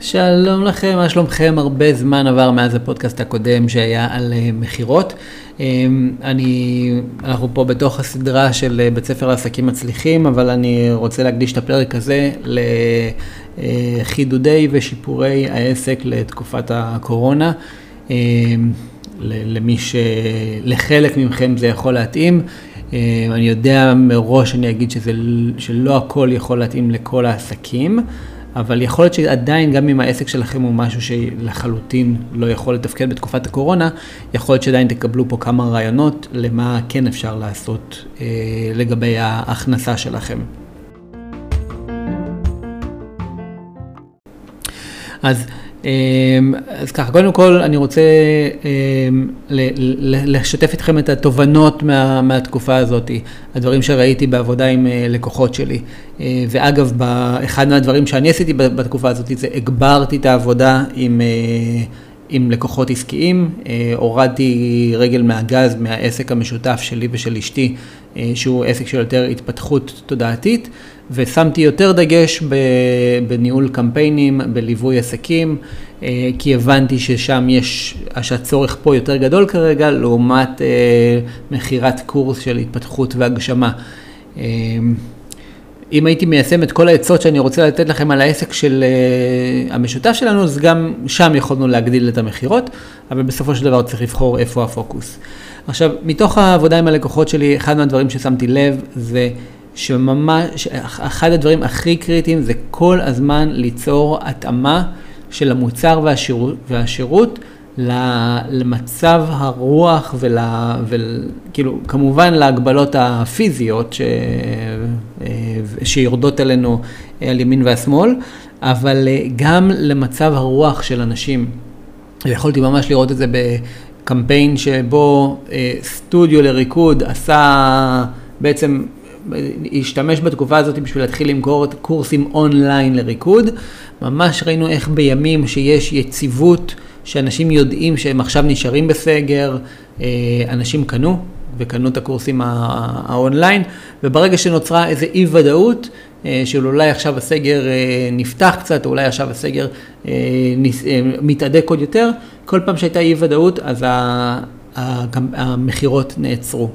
שלום לכם, מה שלומכם? הרבה זמן עבר מאז הפודקאסט הקודם שהיה על uh, מכירות. Um, אני, אנחנו פה בתוך הסדרה של uh, בית ספר לעסקים מצליחים, אבל אני רוצה להקדיש את הפרק הזה לחידודי ושיפורי העסק לתקופת הקורונה. Um, למי ש... לחלק מכם זה יכול להתאים. Um, אני יודע מראש, אני אגיד שזה, שלא הכל יכול להתאים לכל העסקים. אבל יכול להיות שעדיין, גם אם העסק שלכם הוא משהו שלחלוטין לא יכול לתפקד בתקופת הקורונה, יכול להיות שעדיין תקבלו פה כמה רעיונות למה כן אפשר לעשות אה, לגבי ההכנסה שלכם. אז אז ככה, קודם כל אני רוצה אמ, לשתף איתכם את התובנות מה, מהתקופה הזאת, הדברים שראיתי בעבודה עם אה, לקוחות שלי. אה, ואגב, אחד מהדברים שאני עשיתי בתקופה הזאת זה הגברתי את העבודה עם... אה, עם לקוחות עסקיים, הורדתי רגל מהגז מהעסק המשותף שלי ושל אשתי, שהוא עסק של יותר התפתחות תודעתית, ושמתי יותר דגש בניהול קמפיינים, בליווי עסקים, אה, כי הבנתי ששם יש, שהצורך פה יותר גדול כרגע, לעומת אה, מכירת קורס של התפתחות והגשמה. אם הייתי מיישם את כל העצות שאני רוצה לתת לכם על העסק של המשותף שלנו, אז גם שם יכולנו להגדיל את המכירות, אבל בסופו של דבר צריך לבחור איפה הפוקוס. עכשיו, מתוך העבודה עם הלקוחות שלי, אחד מהדברים ששמתי לב זה שממש, אחד הדברים הכי קריטיים זה כל הזמן ליצור התאמה של המוצר והשירות, והשירות למצב הרוח וכאילו כמובן להגבלות הפיזיות ש, אה, שיורדות אלינו על ימין והשמאל, אבל אה, גם למצב הרוח של אנשים. יכולתי ממש לראות את זה בקמפיין שבו אה, סטודיו לריקוד עשה בעצם השתמש בתקופה הזאת בשביל להתחיל למכור קורסים אונליין לריקוד. ממש ראינו איך בימים שיש יציבות, שאנשים יודעים שהם עכשיו נשארים בסגר, אה, אנשים קנו וקנו את הקורסים האונליין, וברגע שנוצרה איזו אי ודאות, אה, של אולי עכשיו הסגר אה, נפתח קצת, או אולי עכשיו הסגר מתהדק עוד יותר, כל פעם שהייתה אי ודאות, אז המכירות נעצרו.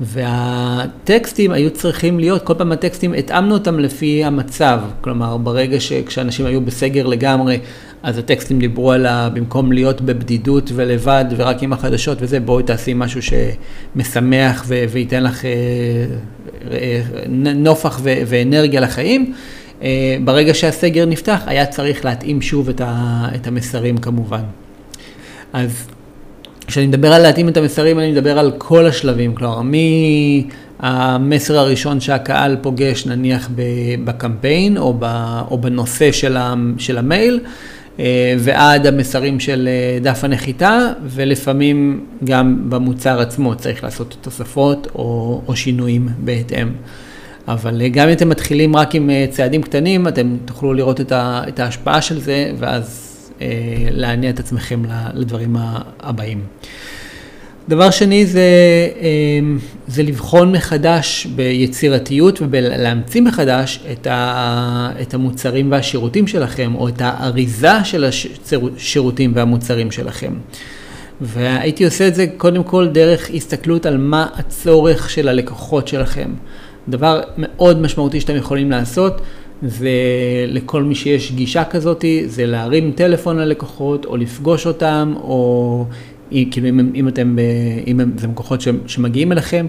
והטקסטים היו צריכים להיות, כל פעם הטקסטים, התאמנו אותם לפי המצב. כלומר, ברגע שכשאנשים היו בסגר לגמרי, אז הטקסטים דיברו על ה... במקום להיות בבדידות ולבד ורק עם החדשות וזה, בואי תעשי משהו שמשמח ו... וייתן לך אה, אה, נופח ו... ואנרגיה לחיים. אה, ברגע שהסגר נפתח, היה צריך להתאים שוב את, ה... את המסרים כמובן. אז כשאני מדבר על להתאים את המסרים, אני מדבר על כל השלבים, כלומר, מהמסר הראשון שהקהל פוגש, נניח בקמפיין או, או בנושא של, של המייל, אה, ועד המסרים של אה, דף הנחיתה, ולפעמים גם במוצר עצמו צריך לעשות תוספות או, או שינויים בהתאם. אבל אה, גם אם אתם מתחילים רק עם צעדים קטנים, אתם תוכלו לראות את ההשפעה של זה, ואז להניע את עצמכם לדברים הבאים. דבר שני זה, אה, זה לבחון מחדש ביצירתיות ולהמציא מחדש את, ה, את המוצרים והשירותים שלכם, או את האריזה של השירותים והמוצרים שלכם. והייתי עושה את זה קודם כל דרך הסתכלות על מה הצורך של הלקוחות שלכם. דבר מאוד משמעותי שאתם יכולים לעשות ולכל מי שיש גישה כזאת, זה להרים טלפון ללקוחות, או לפגוש אותם, או כאילו אם, אם אתם, אם זה לקוחות שמגיעים אליכם,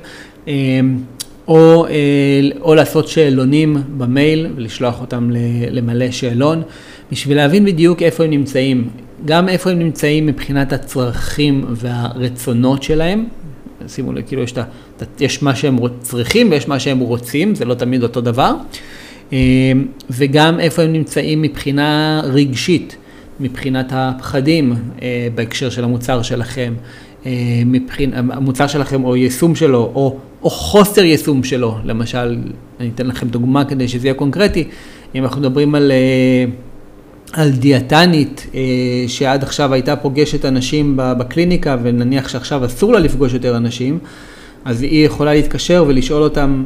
אה, או, אה, או לעשות שאלונים במייל ולשלוח אותם למלא שאלון, בשביל להבין בדיוק איפה הם נמצאים, גם איפה הם נמצאים מבחינת הצרכים והרצונות שלהם. שימו לב, כאילו יש, את, יש מה שהם צריכים ויש מה שהם רוצים, זה לא תמיד אותו דבר. אמ, וגם איפה הם נמצאים מבחינה רגשית, מבחינת הפחדים אה, בהקשר של המוצר שלכם, אה, מבחין, המוצר שלכם או יישום שלו, או, או חוסר יישום שלו, למשל, אני אתן לכם דוגמה כדי שזה יהיה קונקרטי, אם אנחנו מדברים על, אה, על דיאטנית שעד עכשיו הייתה פוגשת אנשים בקליניקה ונניח שעכשיו אסור לה לפגוש יותר אנשים, אז היא יכולה להתקשר ולשאול אותם,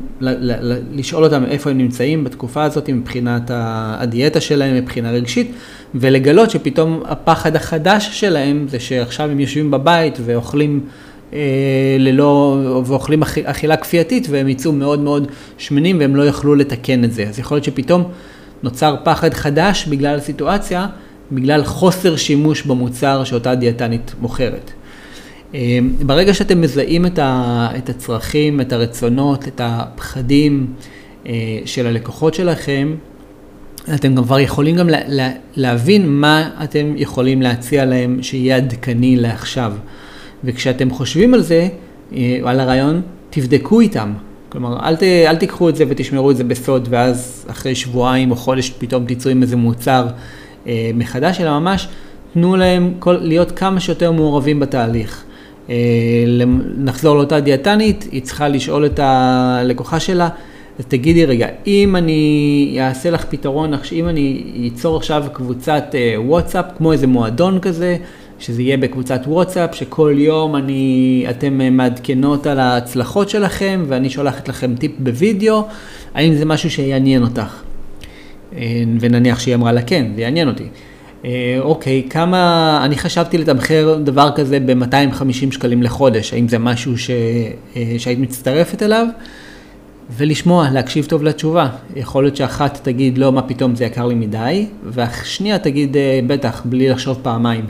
לשאול אותם איפה הם נמצאים בתקופה הזאת מבחינת הדיאטה שלהם, מבחינה רגשית, ולגלות שפתאום הפחד החדש שלהם זה שעכשיו הם יושבים בבית ואוכלים אה, ללא, ואוכלים אכילה כפייתית והם יצאו מאוד מאוד שמנים והם לא יוכלו לתקן את זה. אז יכול להיות שפתאום נוצר פחד חדש בגלל הסיטואציה, בגלל חוסר שימוש במוצר שאותה דיאטנית מוכרת. אה, ברגע שאתם מזהים את הצרכים, את הרצונות, את הפחדים אה, של הלקוחות שלכם, אתם כבר יכולים גם להבין מה אתם יכולים להציע להם שיהיה עדכני לעכשיו. וכשאתם חושבים על זה, אה, על הרעיון, תבדקו איתם. כלומר, אל, ת, אל תיקחו את זה ותשמרו את זה בסוד, ואז אחרי שבועיים או חודש פתאום תצאו עם איזה מוצר אה, מחדש, אלא ממש תנו להם כל, להיות כמה שיותר מעורבים בתהליך. אה, נחזור לאותה דיאטנית, היא צריכה לשאול את הלקוחה שלה, אז תגידי רגע, אם אני אעשה לך פתרון, אם אני אצור עכשיו קבוצת אה, וואטסאפ, כמו איזה מועדון כזה, שזה יהיה בקבוצת וואטסאפ, שכל יום אני, אתם אה, מעדכנות על ההצלחות שלכם, ואני שולחת לכם טיפ בווידאו, האם זה משהו שיעניין אותך? ונניח שהיא אמרה לה כן, זה יעניין אותי. אוקיי, כמה, אני חשבתי לתמחר דבר כזה ב-250 שקלים לחודש, האם זה משהו ש, שהיית מצטרפת אליו? ולשמוע, להקשיב טוב לתשובה. יכול להיות שאחת תגיד, לא, מה פתאום, זה יקר לי מדי, והשנייה תגיד, אה, בטח, בלי לחשוב פעמיים.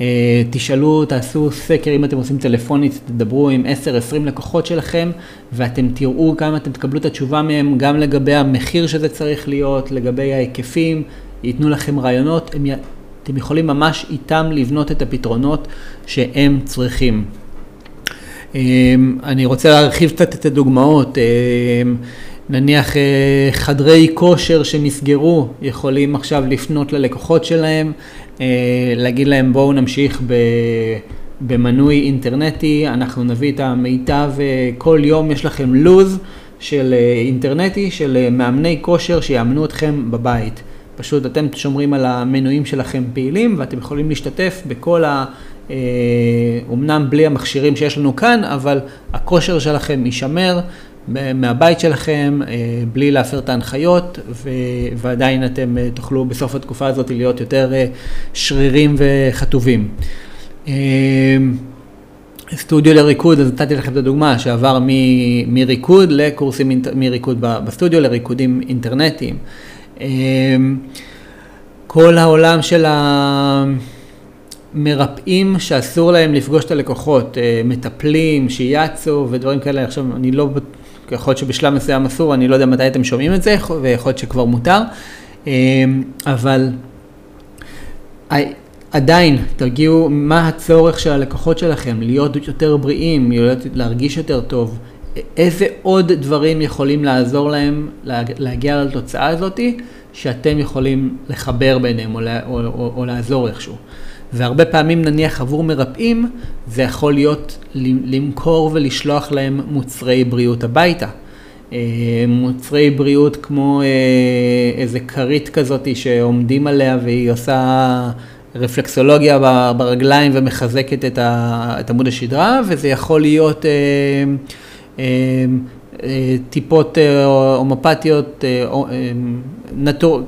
אה, תשאלו, תעשו סקר, אם אתם עושים טלפונית, תדברו עם 10-20 לקוחות שלכם, ואתם תראו כמה אתם תקבלו את התשובה מהם, גם לגבי המחיר שזה צריך להיות, לגבי ההיקפים, ייתנו לכם רעיונות, הם, אתם יכולים ממש איתם לבנות את הפתרונות שהם צריכים. אמ, אני רוצה להרחיב קצת את הדוגמאות. אמ, נניח אה, חדרי כושר שנסגרו, יכולים עכשיו לפנות ללקוחות שלהם, אה, להגיד להם בואו נמשיך במנוי אינטרנטי, אנחנו נביא את המיטב, אה, כל יום יש לכם לוז של אינטרנטי, של מאמני כושר שיאמנו אתכם בבית. פשוט אתם שומרים על המנויים שלכם פעילים ואתם יכולים להשתתף בכל ה... אומנם בלי המכשירים שיש לנו כאן, אבל הכושר שלכם יישמר מהבית שלכם, אה, בלי להפר את ההנחיות, ועדיין אתם אה, תוכלו בסוף התקופה הזאת להיות יותר אה, שרירים וחטובים. סטודיו לריקוד, אז נתתי לכם את הדוגמה שעבר מריקוד לקורסים, מריקוד בסטודיו לריקודים אינטרנטיים. כל העולם של ה... מרפאים שאסור להם לפגוש את הלקוחות, אה, מטפלים, שיאצו ודברים כאלה, עכשיו אני לא, יכול להיות שבשלב מסוים אסור, אני לא יודע מתי אתם שומעים את זה, ויכול להיות שכבר מותר, אה, אבל עדיין תגיעו, מה הצורך של הלקוחות שלכם, להיות יותר בריאים, להיות, להרגיש יותר טוב, איזה עוד דברים יכולים לעזור להם להגיע לתוצאה הזאתי, שאתם יכולים לחבר ביניהם או, או, או, או לעזור איכשהו. והרבה פעמים נניח עבור מרפאים, זה יכול להיות למכור ולשלוח להם מוצרי בריאות הביתה. אה, מוצרי בריאות כמו אה, איזה כרית כזאת שעומדים עליה והיא עושה רפלקסולוגיה ברגליים ומחזקת את עמוד השדרה, וזה יכול להיות אה, טיפות הומופתיות, נטור,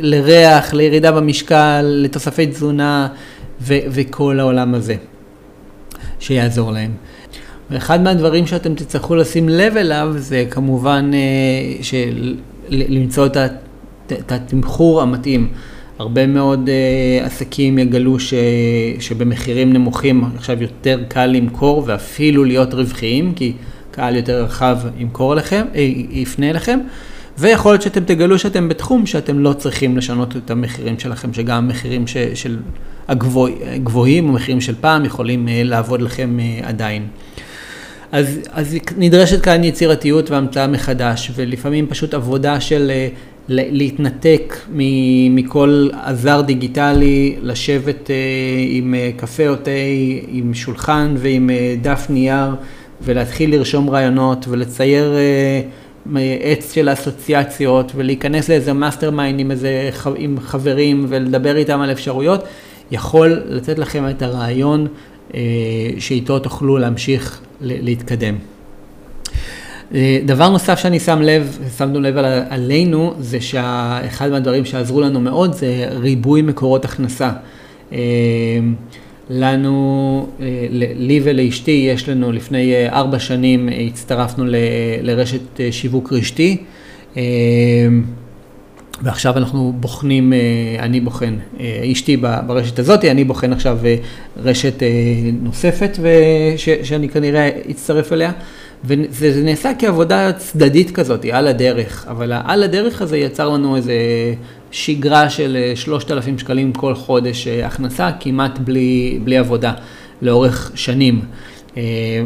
לריח, לירידה במשקל, לתוספי תזונה. ו- וכל העולם הזה, שיעזור להם. ואחד מהדברים שאתם תצטרכו לשים לב אליו זה כמובן אה, של, למצוא את התמחור המתאים. הרבה מאוד uh, עסקים יגלו ש, שבמחירים נמוכים עכשיו יותר קל למכור ואפילו להיות רווחיים, כי קהל יותר רחב ימכור לכם, אה, יפנה אליכם. ויכול להיות שאתם תגלו שאתם בתחום שאתם לא צריכים לשנות את המחירים שלכם, שגם המחירים ש, של הגבוהים, המחירים של פעם, יכולים אה, לעבוד לכם אה, עדיין. אז, אז נדרשת כאן יצירתיות והמצאה מחדש, ולפעמים פשוט עבודה של להתנתק מכל עזר דיגיטלי, לשבת עם קפה או תה, עם שולחן ועם דף נייר, ולהתחיל לרשום רעיונות ולצייר עץ של אסוציאציות ולהיכנס לאיזה mastermind עם, איזה, עם חברים ולדבר איתם על אפשרויות, יכול לתת לכם את הרעיון אה, שאיתו תוכלו להמשיך להתקדם. דבר נוסף שאני שם לב, שמנו לב על, עלינו, זה שאחד מהדברים שעזרו לנו מאוד זה ריבוי מקורות הכנסה. לנו, לי ולאשתי, יש לנו לפני ארבע שנים הצטרפנו ל, לרשת שיווק רשתי. ועכשיו אנחנו בוחנים, אה, אני בוחן, אה, אשתי ברשת הזאת, אני בוחן עכשיו אה, רשת נוספת ש, שאני כנראה אצטרף אליה, וזה נעשה כעבודה צדדית כזאת, על הדרך, אבל על הדרך הזה יצר לנו איזה שגרה של 3,000 שקלים כל חודש הכנסה, כמעט בלי, בלי עבודה, לאורך שנים. אה,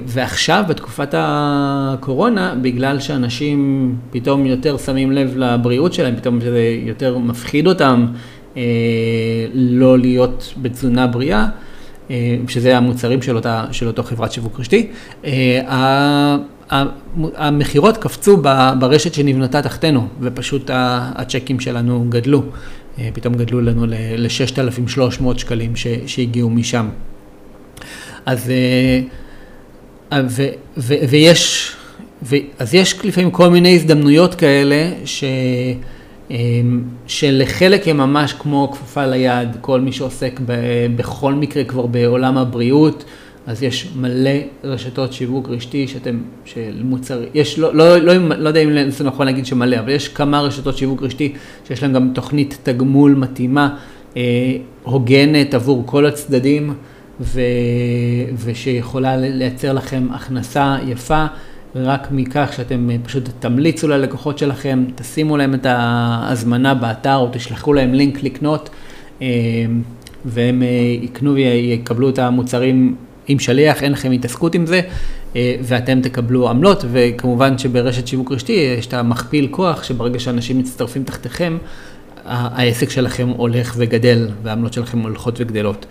ועכשיו, בתקופת הקורונה, בגלל שאנשים פתאום יותר שמים לב לבריאות שלהם, פתאום שזה יותר מפחיד אותם אה, לא להיות בתזונה בריאה, אה, שזה המוצרים של, אותה, של אותו חברת שיווק רשתי, המכירות קפצו ברשת שנבנתה תחתנו, ופשוט הצ'קים שלנו גדלו. פתאום גדלו לנו ל-6,300 שקלים שהגיעו משם. אז ו, ו, ויש, ו, אז יש לפעמים כל מיני הזדמנויות כאלה ש, אמ, שלחלק הם ממש כמו כפפה ליד, כל מי שעוסק ב, בכל מקרה כבר בעולם הבריאות, אז יש מלא רשתות שיווק רשתי שאתם, של מוצר, יש, לא, לא, לא, לא, לא יודע אם זה נכון להגיד שמלא, אבל יש כמה רשתות שיווק רשתי שיש להם גם תוכנית תגמול מתאימה, אה, הוגנת עבור כל הצדדים. ו... ושיכולה לייצר לכם הכנסה יפה רק מכך שאתם פשוט תמליצו ללקוחות שלכם, תשימו להם את ההזמנה באתר או תשלחו להם לינק לקנות אה, והם אה, יקנו ויקבלו את המוצרים עם שליח, אין לכם התעסקות עם זה אה, ואתם תקבלו עמלות וכמובן שברשת שיווק רשתי יש את המכפיל כוח שברגע שאנשים מצטרפים תחתיכם העסק שלכם הולך וגדל והעמלות שלכם הולכות וגדלות.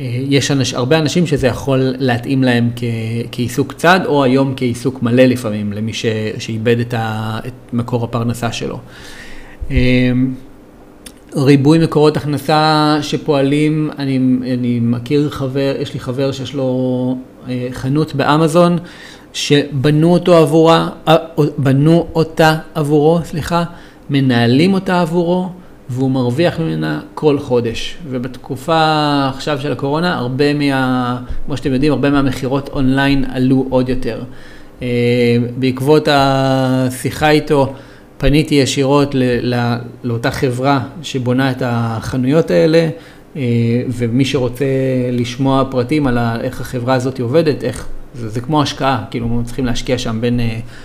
אה, יש אנש, הרבה אנשים שזה יכול להתאים להם כ, כעיסוק צד, או היום כעיסוק מלא לפעמים, למי ש, שאיבד את, ה, את מקור הפרנסה שלו. אה, ריבוי מקורות הכנסה שפועלים, אני, אני מכיר חבר, יש לי חבר שיש לו אה, חנות באמזון, שבנו אותו עבורה, בנו אותה עבורו, סליחה, מנהלים אותה עבורו, והוא מרוויח ממנה כל חודש. ובתקופה עכשיו של הקורונה, הרבה מה, כמו שאתם יודעים, הרבה מהמכירות אונליין עלו עוד יותר. אה, בעקבות השיחה איתו, פניתי ישירות ל, ל, לאותה חברה שבונה את החנויות האלה, אה, ומי שרוצה לשמוע פרטים על איך החברה הזאת עובדת, איך, זה, זה כמו השקעה, כאילו צריכים להשקיע שם בין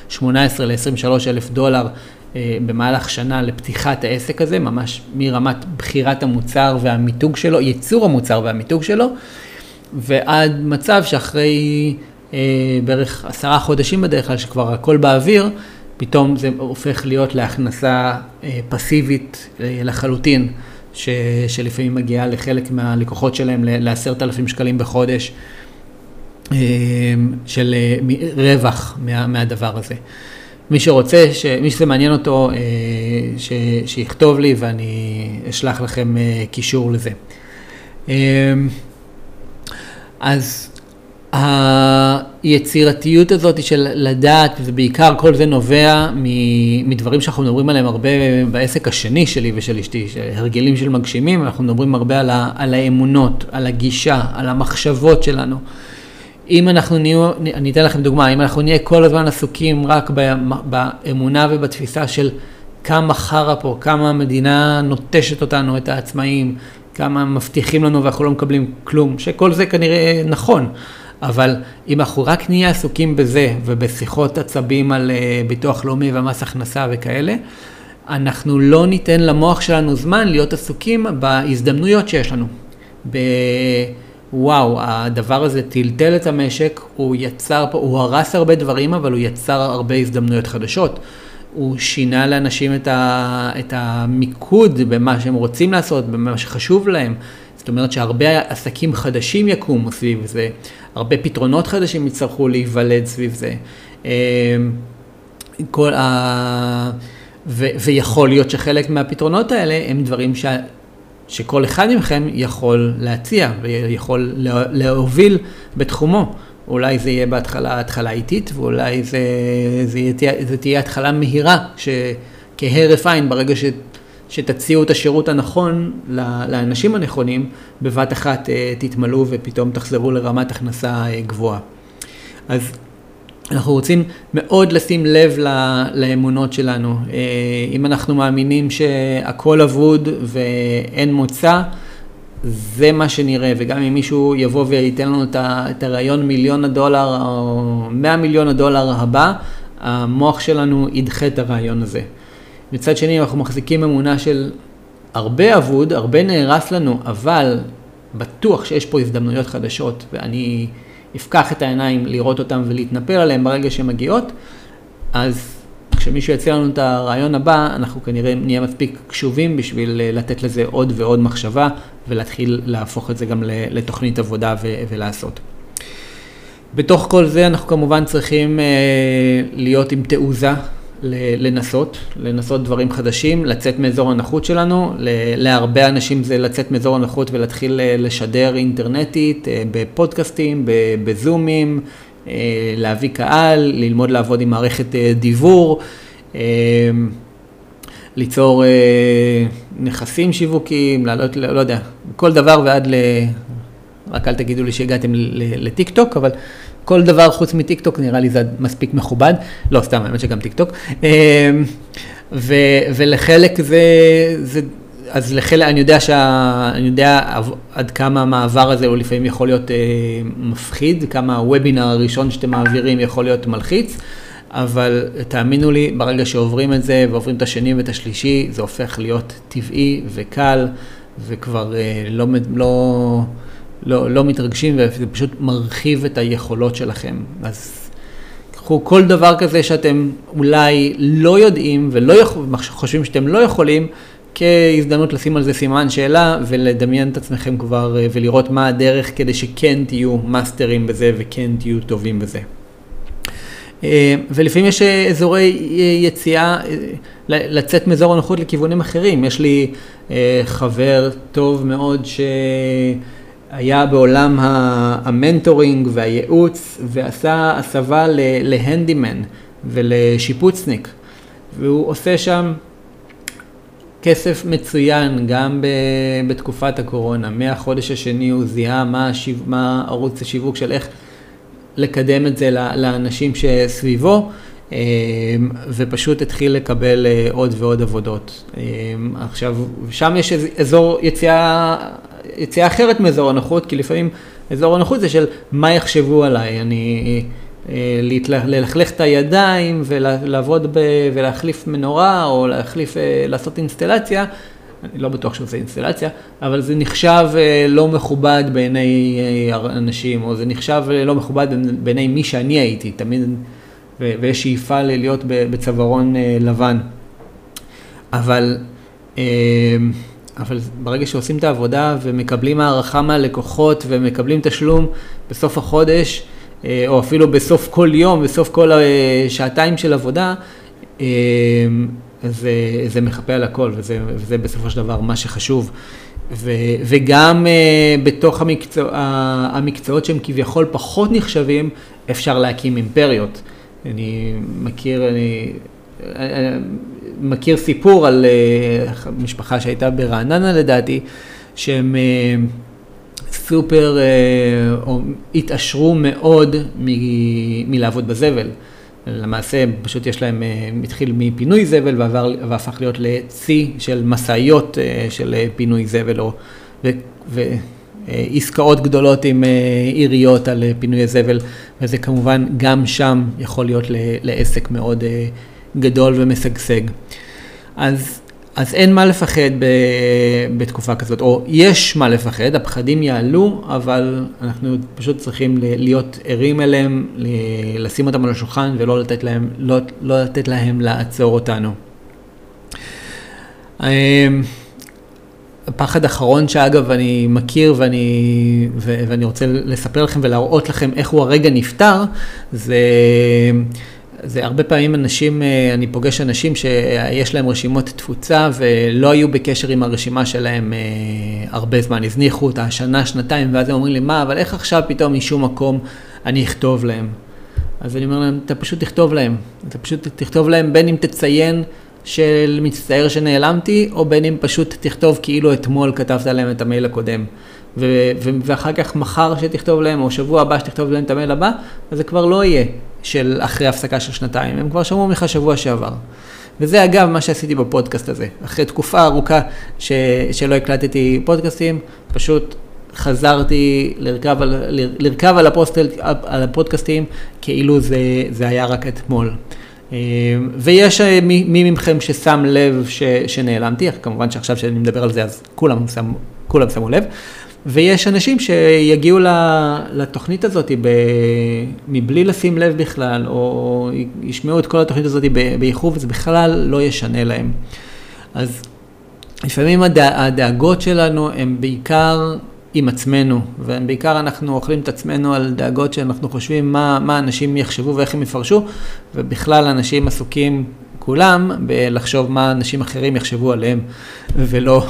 18 אה, ל-23 אלף דולר אה, במהלך שנה לפתיחת העסק הזה, ממש מרמת בחירת המוצר והמיתוג שלו, ייצור המוצר והמיתוג שלו, ועד מצב שאחרי אה, בערך עשרה חודשים בדרך כלל, שכבר הכל באוויר, פתאום זה הופך להיות להכנסה אה, פסיבית אה, לחלוטין, ש, שלפעמים מגיעה לחלק מהלקוחות שלהם לעשרת אלפים שקלים בחודש. אה, של רווח מה, מהדבר הזה. מי שרוצה, ש... מי שזה מעניין אותו, ש... שיכתוב לי ואני אשלח לכם קישור לזה. אז היצירתיות הזאת של לדעת, ובעיקר כל זה נובע מדברים שאנחנו מדברים עליהם הרבה בעסק השני שלי ושל אשתי, הרגלים של מגשימים, אנחנו מדברים הרבה על, ה... על האמונות, על הגישה, על המחשבות שלנו. אם אנחנו נהיו, אני אתן לכם דוגמה, אם אנחנו נהיה כל הזמן עסוקים רק באמונה ובתפיסה של כמה חרא פה, כמה המדינה נוטשת אותנו, את העצמאים, כמה מבטיחים לנו ואנחנו לא מקבלים כלום, שכל זה כנראה נכון, אבל אם אנחנו רק נהיה עסוקים בזה ובשיחות עצבים על אה, ביטוח לאומי ומס הכנסה וכאלה, אנחנו לא ניתן למוח שלנו זמן להיות עסוקים בהזדמנויות שיש לנו. ב... וואו, הדבר הזה טלטל את המשק, הוא יצר פה, הוא הרס הרבה דברים, אבל הוא יצר הרבה הזדמנויות חדשות. הוא שינה לאנשים את, ה, את המיקוד במה שהם רוצים לעשות, במה שחשוב להם. זאת אומרת שהרבה עסקים חדשים יקומו סביב זה, הרבה פתרונות חדשים יצטרכו להיוולד סביב זה. אמ, כל ה... ו, ויכול להיות שחלק מהפתרונות האלה הם דברים שה, שכל אחד מכם יכול להציע ויכול להוביל בתחומו. אולי זה יהיה בהתחלה התחלה איטית, ואולי זה, זה, יהיה, זה תהיה התחלה מהירה, שכהרף עין, ברגע ש, שתציעו את השירות הנכון לאנשים הנכונים, בבת אחת אה, תתמלאו ופתאום תחזרו לרמת הכנסה אה, גבוהה. אז אנחנו רוצים מאוד לשים לב לאמונות שלנו. אה, אם אנחנו מאמינים שהכל אבוד ואין מוצא, זה מה שנראה, וגם אם מישהו יבוא וייתן לנו את הרעיון מיליון הדולר או מאה מיליון הדולר הבא, המוח שלנו ידחה את הרעיון הזה. מצד שני, אנחנו מחזיקים אמונה של הרבה אבוד, הרבה נהרס לנו, אבל בטוח שיש פה הזדמנויות חדשות, ואני אפקח את העיניים לראות אותם ולהתנפל עליהם ברגע שהן מגיעות, אז כשמישהו יציע לנו את הרעיון הבא, אנחנו כנראה נהיה מספיק קשובים בשביל אה, לתת לזה עוד ועוד מחשבה ולהתחיל להפוך את זה גם לתוכנית עבודה ו- ולעשות. בתוך כל זה אנחנו כמובן צריכים אה, להיות עם תעוזה, לנסות, לנסות דברים חדשים, לצאת מאזור הנוחות שלנו. להרבה אנשים זה לצאת מאזור הנוחות ולהתחיל אה, לשדר אינטרנטית, בפודקאסטים, בזומים, אה, להביא קהל, ללמוד לעבוד עם מערכת אה, דיבור, אה, ליצור נכסים שיווקיים, לעלות, לא יודע, כל דבר ועד ל... רק אל תגידו לי שהגעתם לטיק טוק, אבל כל דבר חוץ מטיק טוק נראה לי זה מספיק מכובד, לא סתם, האמת שגם טיק טוק. ו, ולחלק זה, זה אז לחלק, אני יודע, שה, אני יודע עד כמה המעבר הזה הוא לפעמים יכול להיות אה, מפחיד, כמה הוובינר הראשון שאתם מעבירים יכול להיות מלחיץ, אבל תאמינו לי, ברגע שעוברים את זה ועוברים את השני ואת השלישי, זה הופך להיות טבעי וקל, וכבר אה, לא, לא, לא, לא מתרגשים, וזה פשוט מרחיב את היכולות שלכם. אז קחו כל דבר כזה שאתם אולי לא יודעים ולא יכול, חושבים שאתם לא יכולים, כהזדמנות לשים על זה סימן שאלה ולדמיין את עצמכם כבר אה, ולראות מה הדרך כדי שכן תהיו מאסטרים בזה וכן תהיו טובים בזה. אה, ולפעמים יש אה, אזורי יציאה, לצאת מאזור הנוחות לכיוונים אחרים. יש לי חבר טוב מאוד שהיה בעולם המנטורינג והייעוץ ועשה הסבה להנדימן ולשיפוצניק, והוא עושה שם כסף מצוין גם בתקופת הקורונה. מהחודש השני הוא זיהה מה, השיו, מה ערוץ השיווק של איך לקדם את זה לאנשים שסביבו, אה, ופשוט התחיל לקבל אה, עוד ועוד עבודות. אה, עכשיו, שם יש אזור יציאה, יציאה אחרת מאזור הנוחות, כי לפעמים אזור הנוחות זה של מה יחשבו עליי. אני... אה, ללכלך את הידיים ולעבוד ב, ולהחליף מנורה או להחליף, אה, לעשות אינסטלציה, אני לא בטוח עושה אינסטלציה, אבל זה נחשב אה, לא מכובד בעיני אנשים, או זה נחשב לא מכובד בעיני מי שאני הייתי, תמיד, ויש שאיפה להיות בצווארון לבן. אבל, אבל ברגע שעושים את העבודה ומקבלים הערכה מהלקוחות ומקבלים תשלום בסוף החודש, אה, או אפילו בסוף כל יום, בסוף כל שעתיים של עבודה, אה, זה, זה מחפה על הכל, וזה, וזה בסופו של דבר מה שחשוב. ו, וגם בתוך המקצוע, המקצועות שהם כביכול פחות נחשבים, אפשר להקים אימפריות. אני מכיר, אני מכיר סיפור על uh, משפחה שהייתה ברעננה לדעתי, שהם... סופר, אה, או התעשרו מאוד מ, מלעבוד בזבל. למעשה, פשוט יש להם, אה, התחיל מפינוי זבל ועבר, והפך להיות לצי של משאיות אה, של פינוי זבל, או, ו, ועסקאות גדולות עם עיריות על פינוי הזבל, וזה כמובן גם שם יכול להיות לעסק מאוד גדול ומשגשג. אז אז אין מה לפחד ב, בתקופה כזאת, או יש מה לפחד, הפחדים יעלו, אבל אנחנו פשוט צריכים להיות ערים אליהם, לשים אותם על השולחן ולא לתת להם, לא, לא לתת להם לעצור אותנו. אמ, הפחד האחרון שאגב אני מכיר ואני, ואני רוצה לספר לכם ולהראות לכם איך הוא הרגע נפתר, זה זה הרבה פעמים אנשים, אה, אני פוגש אנשים שיש להם רשימות תפוצה ולא היו בקשר עם הרשימה שלהם אה, הרבה זמן, הזניחו אותה שנה, שנתיים, ואז הם אומרים לי, מה, אבל איך עכשיו פתאום משום מקום אני אכתוב להם. אז אני אומר להם, אתה פשוט תכתוב להם. אתה פשוט תכתוב להם בין אם תציין של מצטער שנעלמתי, או בין אם פשוט תכתוב כאילו אתמול כתבת להם את המייל הקודם. ו- ו- ואחר כך מחר שתכתוב להם, או שבוע הבא שתכתוב להם את המייל הבא, אז זה כבר לא יהיה של אחרי הפסקה של שנתיים, הם כבר שמעו ממך שבוע שעבר. וזה אגב מה שעשיתי בפודקאסט הזה. אחרי תקופה ארוכה ש- שלא הקלטתי פודקאסטים, פשוט חזרתי לרכב על, לרכב על, הפוסטל, על הפודקאסטים כאילו זה, זה היה רק אתמול. אה, ויש אה, מי, מי מכם ששם לב ש, שנעלמתי, כמובן שעכשיו שאני מדבר על זה אז כולם, שם, כולם שמו לב, ויש אנשים שיגיעו לתוכנית הזאת ב, מבלי לשים לב בכלל, או ישמעו את כל התוכנית הזאת באיחור וזה בכלל לא ישנה להם. אז לפעמים הדאגות שלנו הן בעיקר עם עצמנו, ובעיקר אנחנו אוכלים את עצמנו על דאגות שאנחנו חושבים מה, מה אנשים יחשבו ואיך הם יפרשו, ובכלל אנשים עסוקים כולם בלחשוב מה אנשים אחרים יחשבו עליהם, ולא,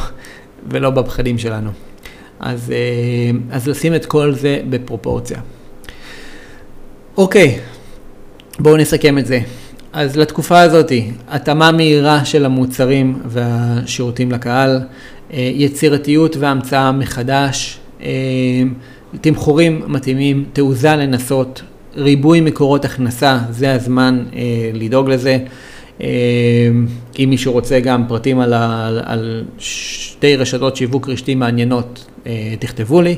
ולא בפחדים שלנו. אז, אה, אז לשים את כל זה בפרופורציה. אוקיי, בואו נסכם את זה. אז לתקופה הזאת, התאמה מהירה של המוצרים והשירותים לקהל, אה, יצירתיות והמצאה מחדש, אה, תמחורים מתאימים, תעוזה לנסות, ריבוי מקורות הכנסה, זה הזמן לדאוג לזה. אם מישהו רוצה גם פרטים על, ה, על שתי רשתות שיווק רשתי מעניינות, תכתבו לי.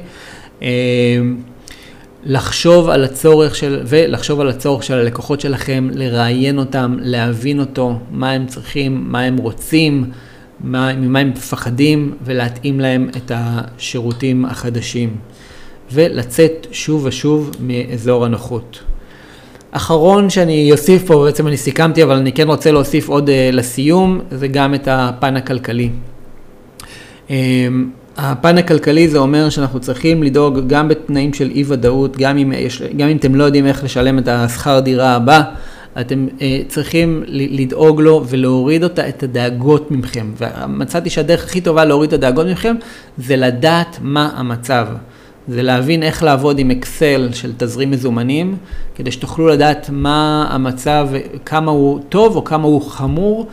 לחשוב על הצורך של, ולחשוב על הצורך של הלקוחות שלכם, לראיין אותם, להבין אותו, מה הם צריכים, מה הם רוצים, מה, ממה הם מפחדים, ולהתאים להם את השירותים החדשים. ולצאת שוב ושוב מאזור הנוחות. אחרון שאני אוסיף פה, בעצם אני סיכמתי, אבל אני כן רוצה להוסיף עוד uh, לסיום, זה גם את הפן הכלכלי. Um, הפן הכלכלי זה אומר שאנחנו צריכים לדאוג גם בתנאים של אי ודאות, גם אם, יש, גם אם אתם לא יודעים איך לשלם את השכר דירה הבא, אתם uh, צריכים לדאוג לו ולהוריד אותה, את הדאגות מכם. ומצאתי שהדרך הכי טובה להוריד את הדאגות מכם זה לדעת מה המצב. זה להבין איך לעבוד עם אקסל של תזרים מזומנים, כדי שתוכלו לדעת מה המצב, כמה הוא טוב או כמה הוא חמור,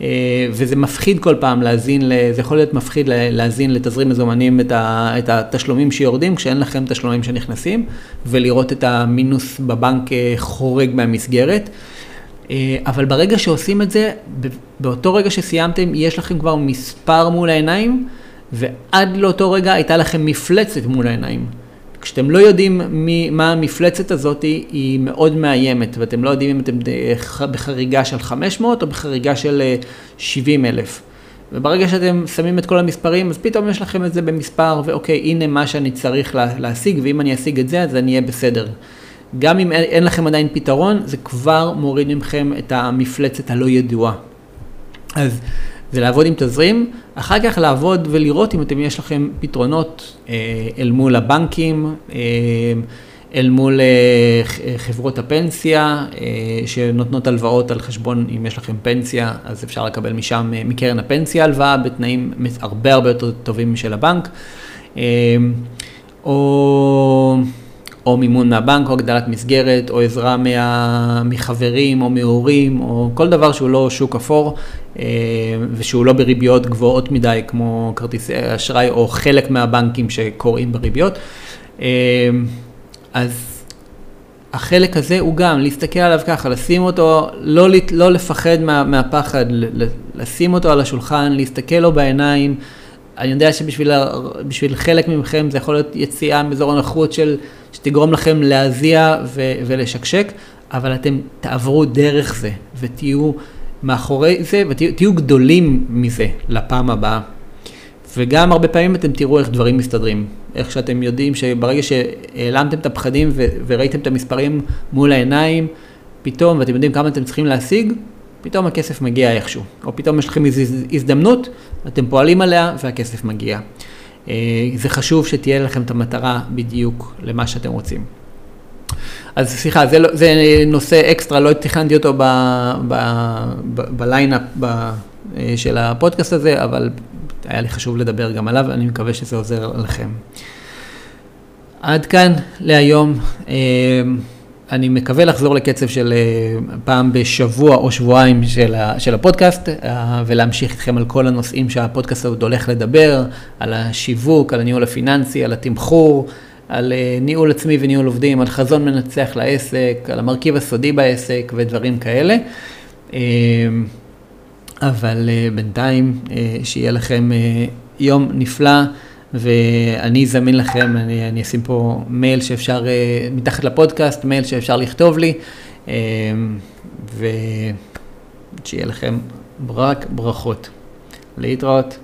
אה, וזה מפחיד כל פעם להזין, זה יכול להיות מפחיד להזין לתזרים מזומנים את, התשלומים שיורדים כשאין לכם תשלומים שנכנסים, ולראות את המינוס בבנק אה, חורג מהמסגרת. אה, אבל ברגע שעושים את זה, באותו רגע שסיימתם, יש לכם כבר מספר מול העיניים. ועד לאותו רגע הייתה לכם מפלצת מול העיניים. כשאתם לא יודעים מי, מה המפלצת הזאת, היא מאוד מאיימת, ואתם לא יודעים אם אתם בחריגה של 500 או בחריגה של 70 אה, אלף. וברגע שאתם שמים את כל המספרים, אז פתאום יש לכם את זה במספר, ואוקיי, הנה מה שאני צריך לה, להשיג, ואם אני אשיג את זה, אז אני אהיה בסדר. גם אם אין, לכם עדיין פתרון, זה כבר מוריד מכם את המפלצת הלא ידועה. אז זה לעבוד עם תזרים, אחר כך לעבוד ולראות אם אתם, יש לכם פתרונות אה, אל מול הבנקים, אה, אל מול אה, חברות הפנסיה, שנותנות הלוואות על חשבון, אם יש לכם פנסיה, אז אפשר לקבל משם, מקרן הפנסיה הלוואה, בתנאים הרבה הרבה יותר טובים משל הבנק. או... או מימון מהבנק, או הגדלת מסגרת, או עזרה מה, מחברים, או מהורים, או כל דבר שהוא לא שוק אפור, אה, ושהוא לא בריביות גבוהות מדי, כמו כרטיסי אשראי, או חלק מהבנקים שקוראים בריביות. אה, אז החלק הזה הוא גם להסתכל עליו ככה, לשים אותו, לא, לא לפחד מה, מהפחד, לשים אותו על השולחן, להסתכל לו בעיניים. אני יודע שבשביל חלק מכם זה יכול להיות יציאה מאזור הנוחות של, שתגרום לכם להזיע ו, ולשקשק, אבל אתם תעברו דרך זה ותהיו מאחורי זה ותהיו גדולים מזה לפעם הבאה. וגם הרבה פעמים אתם תראו איך דברים מסתדרים. איך שאתם יודעים שברגע שהעלמתם את הפחדים ו- וראיתם את המספרים מול העיניים, פתאום, ואתם יודעים כמה אתם צריכים להשיג, פתאום הכסף מגיע איכשהו. או פתאום יש לכם איזו הזדמנות, אתם פועלים עליה והכסף מגיע. אה, זה חשוב שתהיה לכם את המטרה בדיוק למה שאתם רוצים. אז סליחה, זה, לא, זה נושא אקסטרה, לא תכננתי אותו בליינאפ של הפודקאסט הזה, אבל היה לי חשוב לדבר גם עליו, אני מקווה שזה עוזר לכם. עד כאן להיום. אני מקווה לחזור לקצב של פעם בשבוע או שבועיים של, של הפודקאסט ולהמשיך איתכם על כל הנושאים שהפודקאסט עוד הולך לדבר, על השיווק, על הניהול הפיננסי, על התמחור, על ניהול עצמי וניהול עובדים, על חזון מנצח לעסק, על המרכיב הסודי בעסק ודברים כאלה. אבל בינתיים שיהיה לכם יום נפלא. ואני זמין לכם, אני, אני אשים פה מייל שאפשר, מתחת לפודקאסט, מייל שאפשר לכתוב לי, ושיהיה לכם רק ברכות. להתראות.